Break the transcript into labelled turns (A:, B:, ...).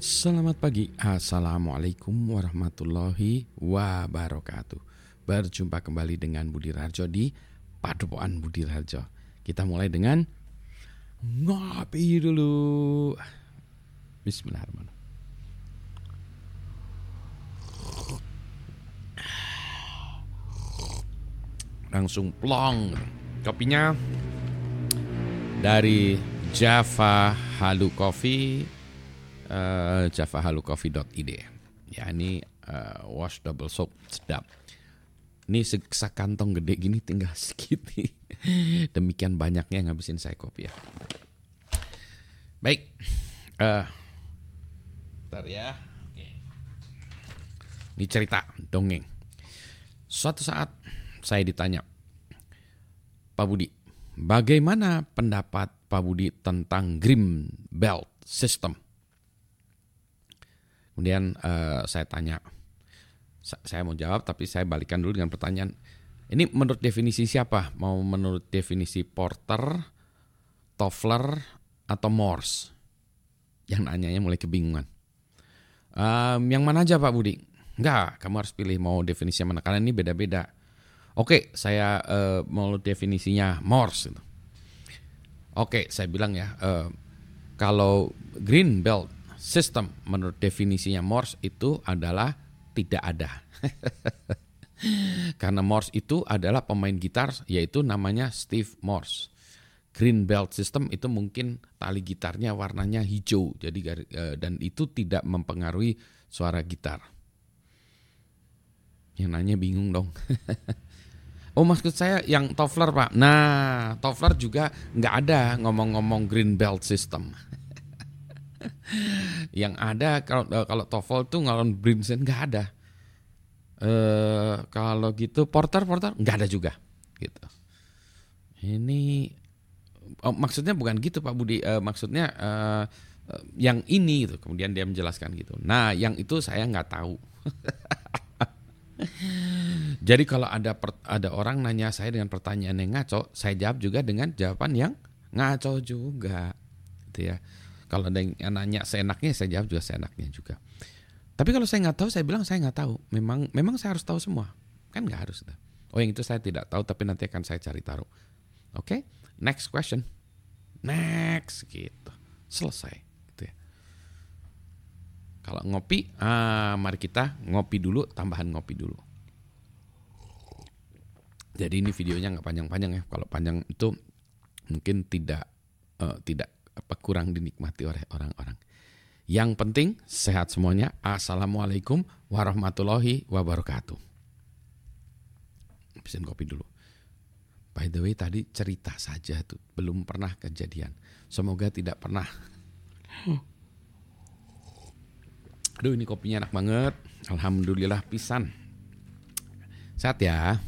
A: Selamat pagi, Assalamualaikum warahmatullahi wabarakatuh. Berjumpa kembali dengan Budi Rarjo di Padepokan Budi Rarjo Kita mulai dengan ngopi dulu. Bismillahirrahmanirrahim. Langsung plong. Kopinya dari Java Halu Coffee uh, javahalucoffee.id. Ya ini uh, wash double soap sedap. Ini sekantong gede gini tinggal sedikit nih. Demikian banyaknya ngabisin saya kopi ya. Baik. Uh, bentar ya. Ini cerita dongeng. Suatu saat saya ditanya, Pak Budi, bagaimana pendapat Pak Budi tentang Green Belt System? Kemudian uh, saya tanya, saya mau jawab tapi saya balikan dulu dengan pertanyaan. Ini menurut definisi siapa? Mau menurut definisi Porter, Toffler, atau Morse? Yang nanyanya mulai kebingungan. Um, yang mana aja Pak Budi? Enggak, kamu harus pilih mau definisi mana karena ini beda-beda. Oke, saya uh, mau definisinya Morse. Oke, saya bilang ya, uh, kalau green belt Sistem menurut definisinya Morse itu adalah tidak ada. Karena Morse itu adalah pemain gitar yaitu namanya Steve Morse. Green Belt System itu mungkin tali gitarnya warnanya hijau jadi eh, dan itu tidak mempengaruhi suara gitar. Yang nanya bingung dong. oh maksud saya yang Toffler pak. Nah Toffler juga nggak ada ngomong-ngomong Green Belt System yang ada kalau eh, kalau TOEFL tuh ngalon Brimsen nggak ada. Eh kalau gitu porter porter nggak ada juga gitu. Ini oh, maksudnya bukan gitu Pak Budi. Uh, maksudnya uh, yang ini gitu. Kemudian dia menjelaskan gitu. Nah yang itu saya nggak tahu. Jadi kalau ada per, ada orang nanya saya dengan pertanyaan yang ngaco, saya jawab juga dengan jawaban yang ngaco juga, gitu ya. Kalau ada yang nanya seenaknya, saya jawab juga seenaknya juga. Tapi kalau saya nggak tahu, saya bilang saya nggak tahu. Memang memang saya harus tahu semua. Kan nggak harus. Oh yang itu saya tidak tahu, tapi nanti akan saya cari tahu. Oke, okay? next question. Next gitu. Selesai. Gitu ya. Kalau ngopi, ah, mari kita ngopi dulu, tambahan ngopi dulu. Jadi ini videonya nggak panjang-panjang ya. Kalau panjang itu mungkin tidak uh, tidak apa kurang dinikmati oleh orang-orang. Yang penting sehat semuanya. Assalamualaikum warahmatullahi wabarakatuh. Pesen kopi dulu. By the way tadi cerita saja tuh, belum pernah kejadian. Semoga tidak pernah. Aduh ini kopinya enak banget. Alhamdulillah pisan. Sehat ya.